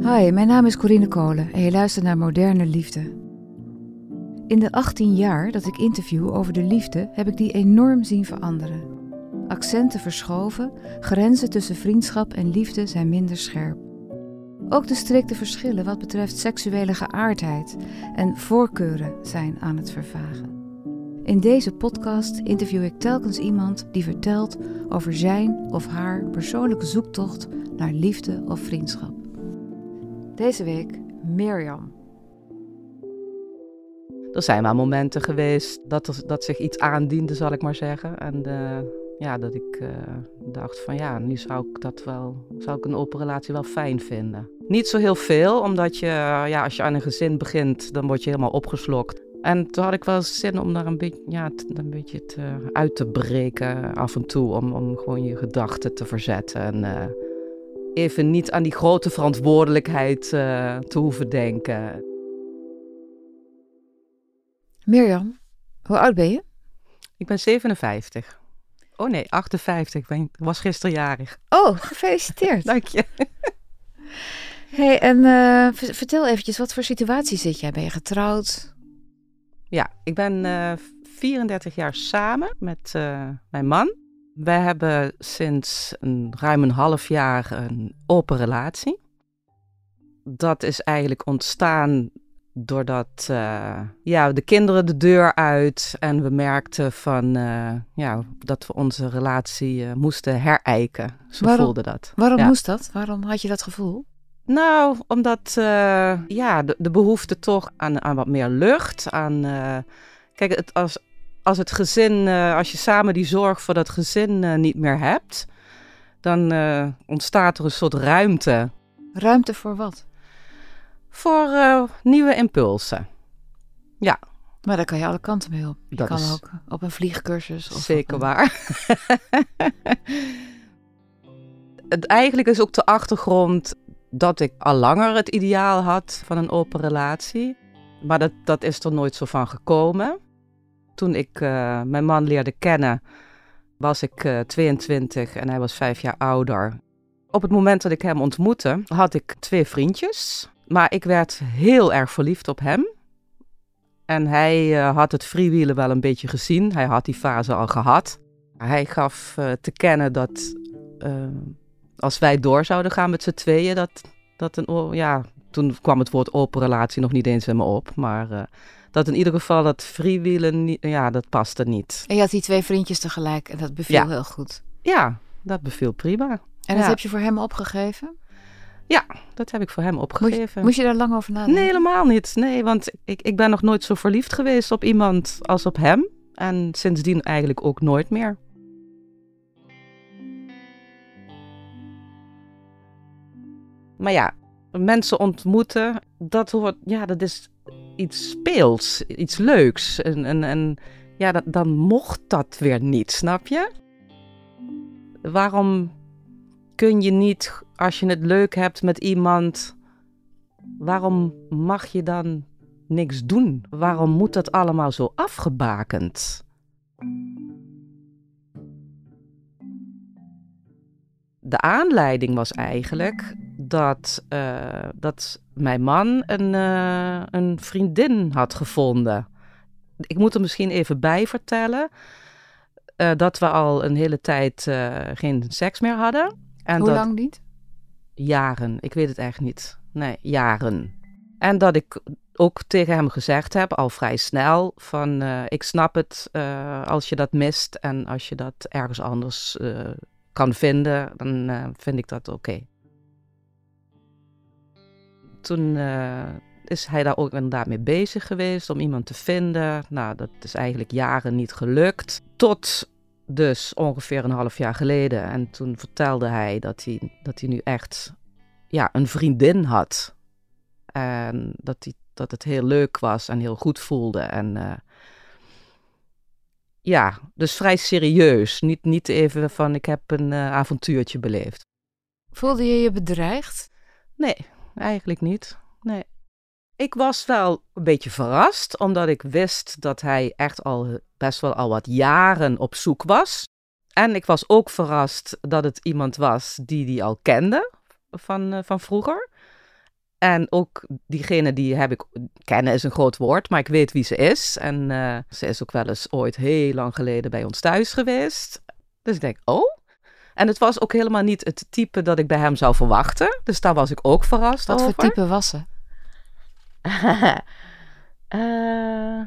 Hi, mijn naam is Corine Kolen en je luistert naar Moderne Liefde. In de 18 jaar dat ik interview over de liefde heb ik die enorm zien veranderen. Accenten verschoven, grenzen tussen vriendschap en liefde zijn minder scherp. Ook de strikte verschillen wat betreft seksuele geaardheid en voorkeuren zijn aan het vervagen. In deze podcast interview ik telkens iemand die vertelt over zijn of haar persoonlijke zoektocht naar liefde of vriendschap. Deze week Mirjam. Er zijn wel momenten geweest dat, dat zich iets aandiende, zal ik maar zeggen. En eh, ja, dat ik eh, dacht van ja, nu zou ik dat wel, zou ik een open relatie wel fijn vinden. Niet zo heel veel, omdat je, ja, als je aan een gezin begint, dan word je helemaal opgeslokt. En toen had ik wel zin om daar een beetje, ja, een beetje te, uit te breken af en toe. Om, om gewoon je gedachten te verzetten. En even niet aan die grote verantwoordelijkheid uh, te hoeven denken. Mirjam, hoe oud ben je? Ik ben 57. Oh nee, 58. Ik ben, was gisteren jarig. Oh, gefeliciteerd. Dank je. hey, en uh, vertel eventjes, wat voor situatie zit jij? Ben je getrouwd? Ja, ik ben uh, 34 jaar samen met uh, mijn man. Wij hebben sinds een, ruim een half jaar een open relatie. Dat is eigenlijk ontstaan doordat uh, ja, de kinderen de deur uit en we merkten van, uh, ja, dat we onze relatie uh, moesten herijken. Zo waarom, voelde dat. Waarom ja. moest dat? Waarom had je dat gevoel? Nou, omdat ja, de, de, behoefte toch aan, aan wat meer lucht. Aan, kijk, het, als, als het gezin, als je samen die zorg voor dat gezin niet meer hebt, dan ontstaat er een soort ruimte. Ruimte voor wat? voor nieuwe impulsen. Ja. Maar daar kan je alle kanten mee op. Je dat kan is ook op een vliegcursus. Of zeker een... waar. het, eigenlijk is ook de achtergrond dat ik al langer het ideaal had van een open relatie. Maar dat, dat is er nooit zo van gekomen. Toen ik uh, mijn man leerde kennen, was ik uh, 22 en hij was vijf jaar ouder. Op het moment dat ik hem ontmoette, had ik twee vriendjes. Maar ik werd heel erg verliefd op hem. En hij uh, had het freewheelen wel een beetje gezien. Hij had die fase al gehad. Hij gaf te kennen dat als wij door zouden gaan met z'n tweeën, dat, dat een. Ja, toen kwam het woord open relatie nog niet eens in me op. Maar dat in ieder geval dat freewheelen, ja, dat paste niet. En je had die twee vriendjes tegelijk en dat beviel ja. heel goed. Ja, dat beviel prima. En dat heb je voor hem opgegeven? Ja, dat heb ik voor hem opgegeven. Moest je, moest je daar lang over nadenken? Nee, helemaal niet. Nee, want ik, ik ben nog nooit zo verliefd geweest op iemand als op hem. En sindsdien eigenlijk ook nooit meer. Maar ja, mensen ontmoeten, dat, hoort, ja, dat is iets speels, iets leuks. En, en, en ja, dan mocht dat weer niet, snap je? Waarom kun je niet, als je het leuk hebt met iemand, waarom mag je dan niks doen? Waarom moet dat allemaal zo afgebakend? De aanleiding was eigenlijk dat, uh, dat mijn man een, uh, een vriendin had gevonden. Ik moet er misschien even bij vertellen uh, dat we al een hele tijd geen seks meer hadden. En Hoe dat, lang niet? Jaren, ik weet het echt niet. Nee, jaren. En dat ik ook tegen hem gezegd heb, al vrij snel, van ik snap het als je dat mist en als je dat ergens anders kan vinden, dan vind ik dat oké. Okay. Toen is hij daar ook inderdaad mee bezig geweest om iemand te vinden. Nou, dat is eigenlijk jaren niet gelukt. Tot dus ongeveer een half jaar geleden. En toen vertelde hij dat hij, dat hij nu echt ja, een vriendin had. En dat, die, dat het heel leuk was en heel goed voelde. En eh, ja, dus vrij serieus. Niet, niet even van ik heb een uh, avontuurtje beleefd. Voelde je je bedreigd? Nee, eigenlijk niet. Nee. Ik was wel een beetje verrast, omdat ik wist dat hij echt al best wel al wat jaren op zoek was. En ik was ook verrast dat het iemand was die die al kende van, uh, van vroeger. En ook diegene die heb ik, kennen is een groot woord, maar ik weet wie ze is. En uh, ze is ook wel eens ooit heel lang geleden bij ons thuis geweest. Dus ik denk, oh. En het was ook helemaal niet het type dat ik bij hem zou verwachten. Dus daar was ik ook verrast Wat over. voor type was ze? uh,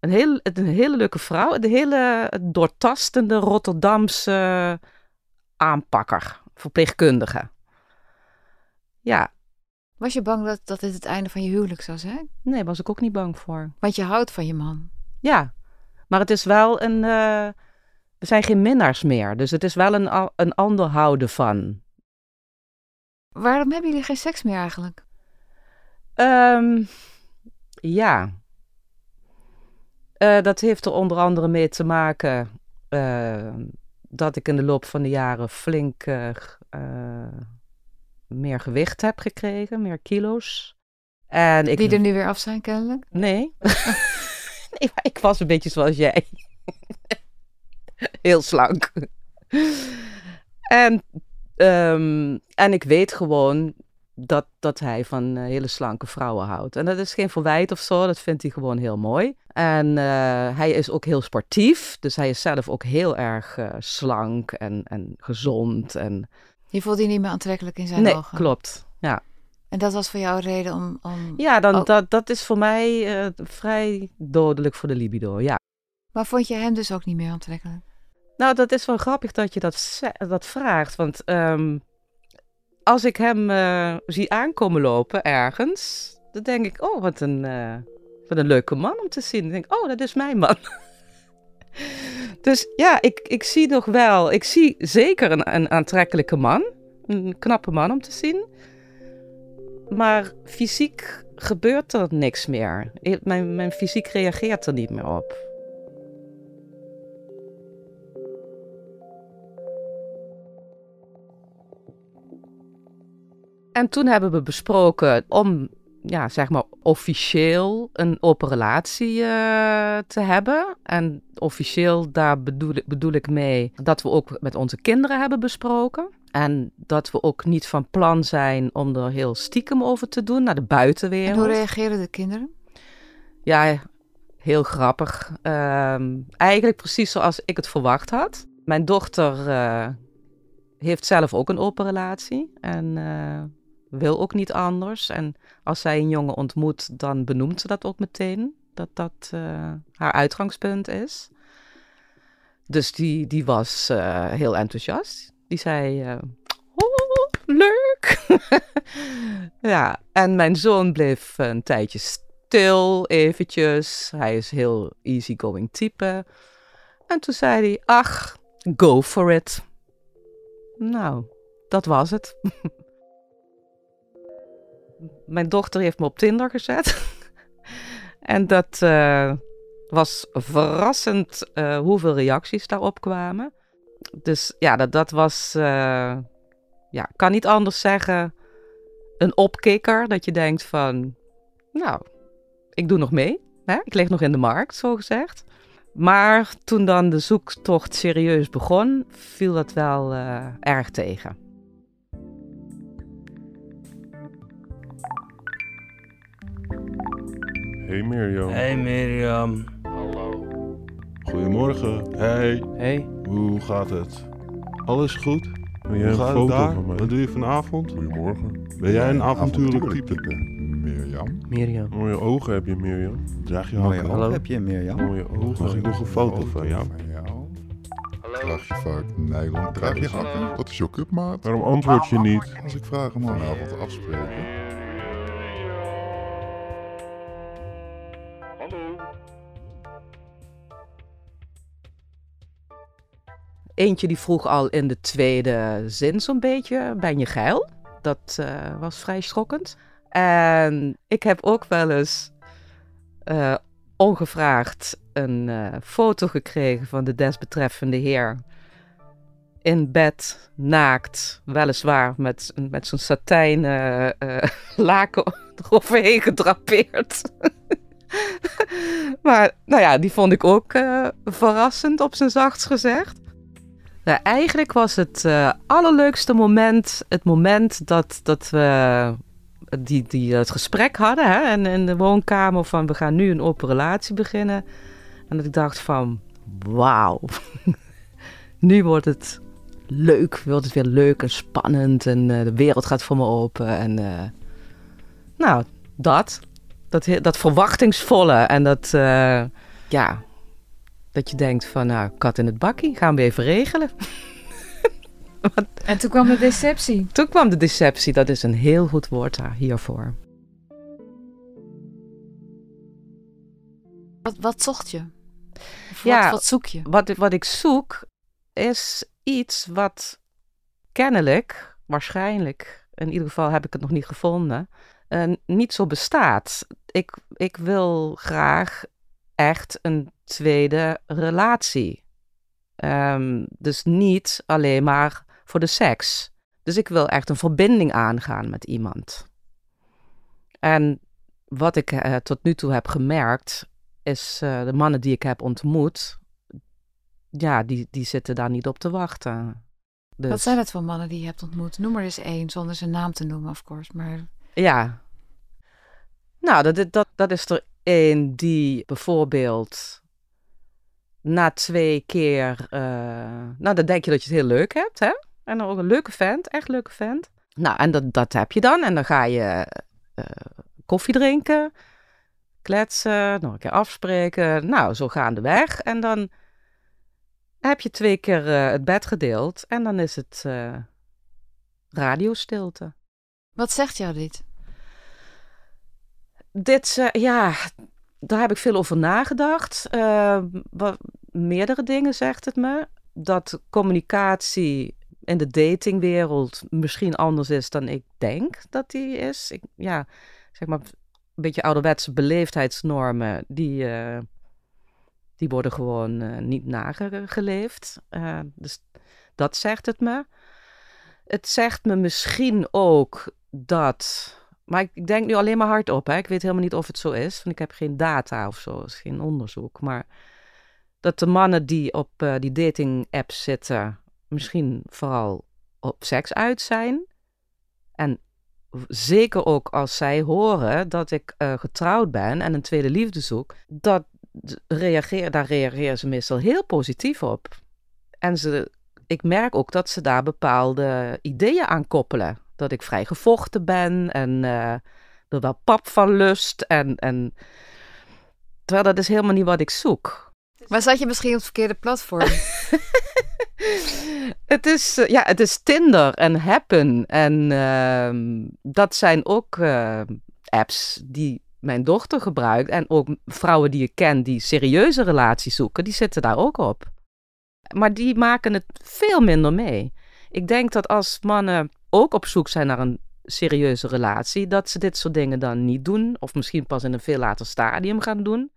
een, heel, een hele leuke vrouw. Een hele doortastende Rotterdamse aanpakker. Verpleegkundige. Ja. Was je bang dat, dat dit het einde van je huwelijk zou zijn? Nee, was ik ook niet bang voor. Want je houdt van je man. Ja, maar het is wel een... Uh, we zijn geen minnaars meer. Dus het is wel een, een ander houden van. Waarom hebben jullie geen seks meer eigenlijk? Um, ja. Uh, dat heeft er onder andere mee te maken uh, dat ik in de loop van de jaren flink uh, meer gewicht heb gekregen, meer kilo's. En ik... Die er nu weer af zijn, kennelijk? Nee. nee ik was een beetje zoals jij. Heel slank. en, um, en ik weet gewoon dat, dat hij van uh, hele slanke vrouwen houdt. En dat is geen verwijt of zo, dat vindt hij gewoon heel mooi. En uh, hij is ook heel sportief, dus hij is zelf ook heel erg uh, slank en, en gezond. En... Je voelt die niet meer aantrekkelijk in zijn nee, ogen? klopt, ja. En dat was voor jou een reden om... om... Ja, dan, oh. dat, dat is voor mij vrij dodelijk voor de libido, ja. Maar vond je hem dus ook niet meer aantrekkelijk? Nou, dat is wel grappig dat je dat, dat vraagt, want... Um, als ik hem uh, zie aankomen lopen ergens, dan denk ik, oh, wat een, uh, wat een leuke man om te zien. Dan denk ik, oh, dat is mijn man. dus ja, ik, ik zie nog wel, ik zie zeker een, een aantrekkelijke man. Een knappe man om te zien. Maar fysiek gebeurt er niks meer. Mijn, mijn fysiek reageert er niet meer op. En toen hebben we besproken om, ja, zeg maar, officieel een open relatie uh, te hebben. En officieel, daar bedoel, bedoel ik mee dat we ook met onze kinderen hebben besproken. En dat we ook niet van plan zijn om er heel stiekem over te doen naar de buitenwereld. En hoe reageren de kinderen? Ja, heel grappig. Uh, eigenlijk precies zoals ik het verwacht had. Mijn dochter uh, heeft zelf ook een open relatie. En uh, wil ook niet anders. En als zij een jongen ontmoet, dan benoemt ze dat ook meteen. Dat dat uh, haar uitgangspunt is. Dus die, die was uh, heel enthousiast. Die zei, uh, oh, leuk. ja, en mijn zoon bleef een tijdje stil, eventjes. Hij is heel easygoing type. En toen zei hij, ach, go for it. Nou, dat was het. Mijn dochter heeft me op Tinder gezet. en dat uh, was verrassend uh, hoeveel reacties daarop kwamen. Dus ja, dat, dat was, uh, ja, kan niet anders zeggen, een opkikker. Dat je denkt van, nou, ik doe nog mee. Hè? Ik lig nog in de markt, zo gezegd. Maar toen dan de zoektocht serieus begon, viel dat wel erg tegen. Hey Mirjam. Hey Mirjam. Hallo. Goedemorgen. Hey. Hey. Hoe gaat het? Alles goed? Ben jij Hoe een gaat foto het daar? van mij? Wat doe je vanavond? Goedemorgen. Ben jij een avontuurlijk avontuurlijk type? Mirjam. Mirjam. Mooie ogen heb je Mirjam. Draag je Mooie ogen Hallo. heb je, Mirjam. Mooie ogen. Mag ik nog een foto van jou? Van jou. Draag je vaak nylon? Draag je hakken? Wat is jouw cupmaat? Waarom antwoord je niet? Als ik vraag om vanavond te afspreken. Eentje die vroeg al in de tweede zin zo'n beetje, ben je geil? Dat uh, was vrij schokkend. En ik heb ook wel eens uh, ongevraagd een uh, foto gekregen van de desbetreffende heer. In bed, naakt, weliswaar met, met zo'n satijnen laken eroverheen gedrapeerd. maar nou ja, die vond ik ook verrassend op zijn zachtst gezegd. Nou, eigenlijk was het allerleukste moment het moment dat, dat we die, die het gesprek hadden hè, en in de woonkamer van we gaan nu een open relatie beginnen. En dat ik dacht van wauw, nu wordt het leuk, wordt het weer leuk en spannend en uh, de wereld gaat voor me open. En uh, nou, dat, dat, dat verwachtingsvolle en dat, ja, dat je denkt van nou, kat in het bakkie, gaan we even regelen. En toen kwam de deceptie. Toen kwam de deceptie, dat is een heel goed woord daar, hiervoor. Wat, wat zocht je? ja, wat, wat zoek je? Wat, wat ik zoek is iets wat kennelijk, waarschijnlijk, in ieder geval heb ik het nog niet gevonden, uh, niet zo bestaat. Ik, ik wil graag echt een tweede relatie. Um, dus niet alleen maar voor de seks. Dus ik wil echt een verbinding aangaan met iemand. En wat ik uh, tot nu toe heb gemerkt, is uh, de mannen die ik heb ontmoet, ja, die, die zitten daar niet op te wachten. Dus... Wat zijn het voor mannen die je hebt ontmoet? Noem er eens één, zonder zijn naam te noemen, of course. Maar... Ja. Nou, dat, dat, dat is er één die bijvoorbeeld na twee keer, uh, nou dan denk je dat je het heel leuk hebt, hè? En ook een leuke vent, echt leuke vent. Nou, en dat, dat heb je dan. En dan ga je uh, koffie drinken, kletsen, nog een keer afspreken. Nou, zo gaandeweg. En dan heb je twee keer uh, het bed gedeeld. En dan is het radiostilte. Wat zegt jou dit? Dit, ja, daar heb ik veel over nagedacht. wat, meerdere dingen zegt het me. Dat communicatie in de datingwereld misschien anders is dan ik denk dat die is. Ik, ja, zeg maar, een beetje ouderwetse beleefdheidsnormen, die, uh, die worden gewoon uh, niet nageleefd. Uh, dus dat zegt het me. Het zegt me misschien ook dat. Maar ik, denk nu alleen maar hardop. Hè. Ik weet helemaal niet of het zo is. Want ik heb geen data of zo. is geen onderzoek. Maar dat de mannen die op die dating apps zitten misschien vooral op seks uit zijn. En zeker ook als zij horen dat ik uh, getrouwd ben en een tweede liefde zoek, dat reageer, daar reageren ze meestal heel positief op. En ze, ik merk ook dat ze daar bepaalde ideeën aan koppelen. Dat ik vrij gevochten ben en uh, er wel pap van lust. En, en... Terwijl dat is helemaal niet wat ik zoek. Maar zat je misschien op het verkeerde platform? het, is, eh, ja, het is Tinder en Happen. En uh, dat zijn ook uh, apps die mijn dochter gebruikt. En ook vrouwen die ik ken die serieuze relaties zoeken, die zitten daar ook op. Maar die maken het veel minder mee. Ik denk dat als mannen ook op zoek zijn naar een serieuze relatie, dat ze dit soort dingen dan niet doen. Of misschien pas in een veel later stadium gaan doen.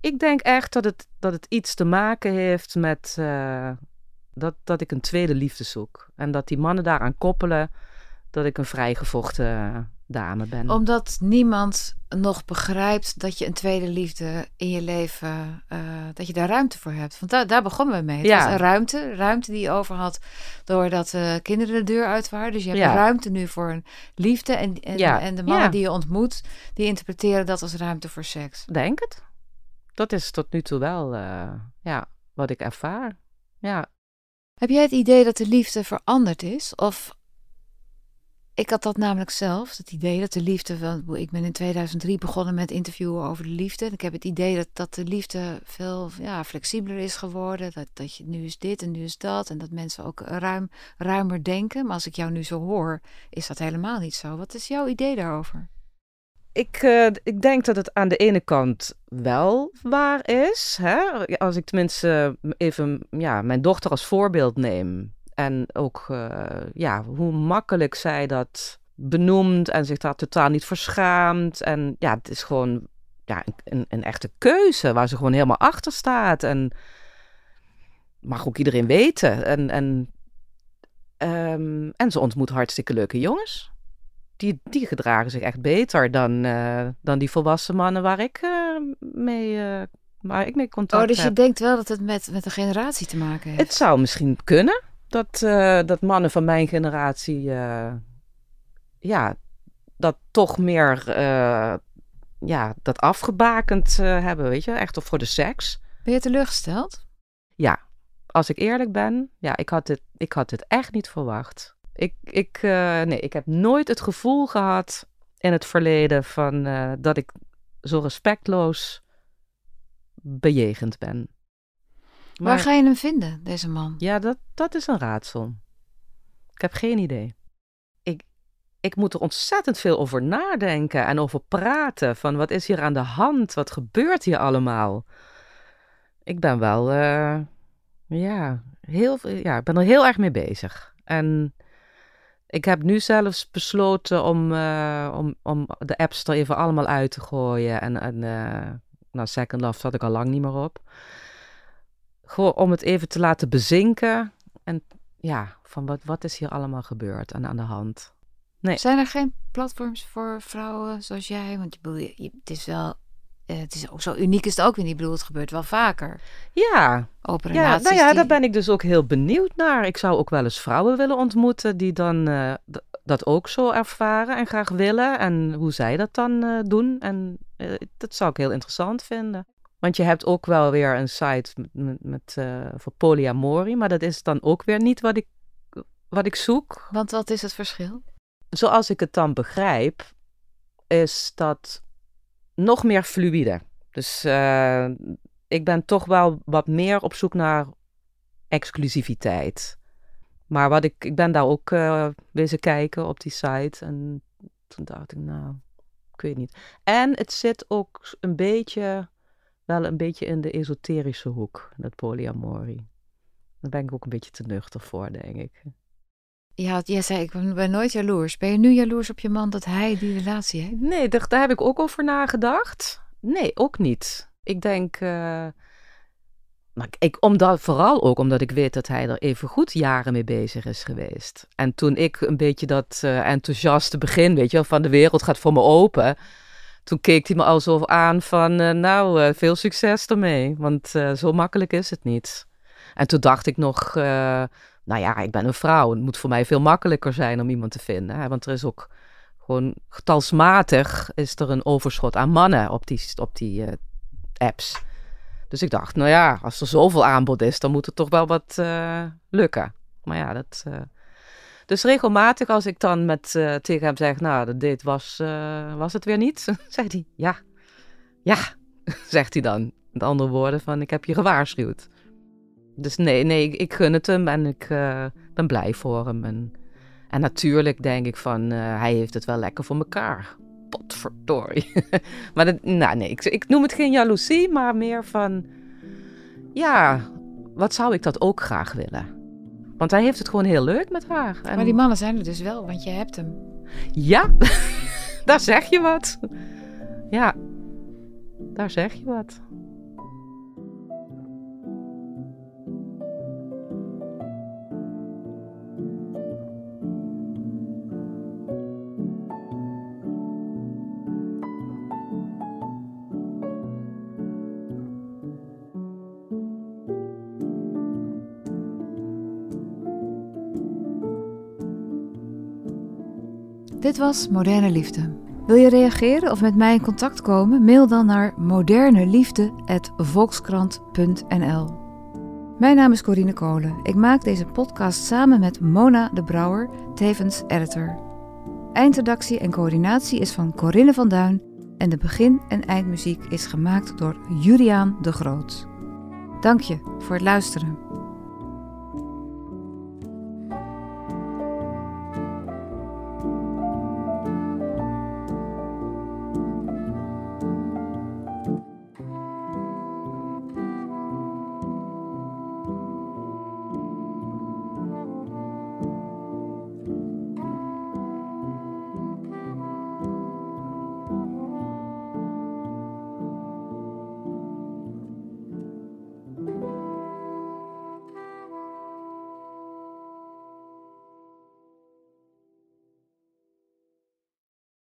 Ik denk echt dat het, dat het iets te maken heeft met uh, dat, dat ik een tweede liefde zoek. En dat die mannen daaraan koppelen dat ik een vrijgevochten dame ben. Omdat niemand nog begrijpt dat je een tweede liefde in je leven, uh, dat je daar ruimte voor hebt. Want daar, daar begonnen we mee. Het ja. was een ruimte, ruimte die je over had doordat uh, kinderen de deur uit waren. Dus je hebt ja. ruimte nu voor een liefde. En, en, ja. en de mannen die je ontmoet, die interpreteren dat als ruimte voor seks. Denk het. Dat is tot nu toe wel uh, ja, wat ik ervaar. Ja. Heb jij het idee dat de liefde veranderd is? Of ik had dat namelijk zelf, het idee dat de liefde. Ik ben in 2003 begonnen met interviewen over de liefde. Ik heb het idee dat, dat de liefde veel ja, flexibeler is geworden. Dat, dat je nu is dit en nu is dat. En dat mensen ook ruim, ruimer denken. Maar als ik jou nu zo hoor, is dat helemaal niet zo. Wat is jouw idee daarover? Ik, uh, ik denk dat het aan de ene kant wel waar is. Hè? Als ik tenminste even ja, mijn dochter als voorbeeld neem. En ook uh, ja, hoe makkelijk zij dat benoemd en zich daar totaal niet verschaamt. En ja, het is gewoon ja, een, een echte keuze waar ze gewoon helemaal achter staat. En mag ook iedereen weten. En, en, ehm, en ze ontmoet hartstikke leuke jongens. Die, die gedragen zich echt beter dan, eh, dan die volwassen mannen waar ik, uh, mee, waar ik mee contact Oh, dus je denkt wel dat het met, met een generatie te maken heeft? Het zou misschien kunnen dat, dat mannen van mijn generatie ja, dat toch meer ja, dat afgebakend hebben, weet je, echt voor de seks. Ben je teleurgesteld? Ja, als ik eerlijk ben, ja, ik had dit, ik had dit echt niet verwacht. Ik, ik, nee, ik heb nooit het gevoel gehad in het verleden van dat ik zo respectloos bejegend ben. Maar, Waar ga je hem vinden, deze man? Ja, dat, dat is een raadsel. Ik heb geen idee. Ik, ik moet er ontzettend veel over nadenken en over praten. Van wat is hier aan de hand? Wat gebeurt hier allemaal? Ik ben wel, uh, ja, heel, ja, ik ben er heel erg mee bezig. En ik heb nu zelfs besloten om, uh, om, om de apps er even allemaal uit te gooien. En, en uh, nou, Second Love zat ik al lang niet meer op. Gewoon om het even te laten bezinken. En ja, van wat, wat is hier allemaal gebeurd en aan de hand. Nee. Zijn er geen platforms voor vrouwen zoals jij? Want je bedoel, je, het is wel uh, het is ook zo uniek is het ook weer niet. Ik bedoel, het gebeurt wel vaker. Ja. Open ja, nou ja, die... daar ben ik dus ook heel benieuwd naar. Ik zou ook wel eens vrouwen willen ontmoeten die dan uh, dat ook zo ervaren en graag willen. En hoe zij dat dan uh, doen. En dat zou ik heel interessant vinden. Want je hebt ook wel weer een site met, met, met voor polyamorie. Maar dat is dan ook weer niet wat ik, wat ik zoek. Want wat is het verschil? Zoals ik het dan begrijp, is dat nog meer fluïde. Dus uh, ik ben toch wel wat meer op zoek naar exclusiviteit. Maar wat ik, ik ben daar ook uh, wezen kijken op die site. En toen dacht ik, nou, ik weet niet. En het zit ook een beetje, wel een beetje in de esoterische hoek, dat polyamorie. Daar ben ik ook een beetje te nuchter voor, denk ik. Ja, jij zei, ik ben nooit jaloers. Ben je nu jaloers op je man dat hij die relatie heeft? Nee, daar, daar heb ik ook over nagedacht. Nee, ook niet. Ik denk, uh, maar ik, omdat, vooral ook omdat ik weet dat hij er even goed jaren mee bezig is geweest. En toen ik een beetje dat uh, enthousiaste begin, weet je, van de wereld gaat voor me open. Toen keek hij me al zo aan van, uh, nou, veel succes ermee. Want zo makkelijk is het niet. En toen dacht ik nog, nou ja, ik ben een vrouw. Het moet voor mij veel makkelijker zijn om iemand te vinden. Want er is ook gewoon getalsmatig is er een overschot aan mannen op die, op die apps. Dus ik dacht, nou ja, als er zoveel aanbod is, dan moet het toch wel wat lukken. Maar ja, dat. Uh... Dus regelmatig als ik dan met, tegen hem zeg, nou, date was, was het weer niet, zegt hij, ja, ja, zegt hij dan. Met andere woorden van, ik heb je gewaarschuwd. Dus nee, nee, ik, gun het hem en ik uh, ben blij voor hem. En, en natuurlijk denk ik van, uh, hij heeft het wel lekker voor elkaar. Potverdorie. maar dat, nou nee, ik, ik noem het geen jaloezie, maar meer van, ja, wat zou ik dat ook graag willen? Want hij heeft het gewoon heel leuk met haar. En... Maar die mannen zijn er dus wel, want je hebt hem. Ja, daar zeg je wat. Ja, daar zeg je wat. Dit was Moderne Liefde. Wil je reageren of met mij in contact komen? Mail dan naar moderneliefde.volkskrant.nl Mijn naam is Corine Kolen. Ik maak deze podcast samen met Mona de Brouwer, tevens editor. Eindredactie en coördinatie is van Corinne van Duin en de begin- en eindmuziek is gemaakt door Juriaan de Groot. Dank je voor het luisteren.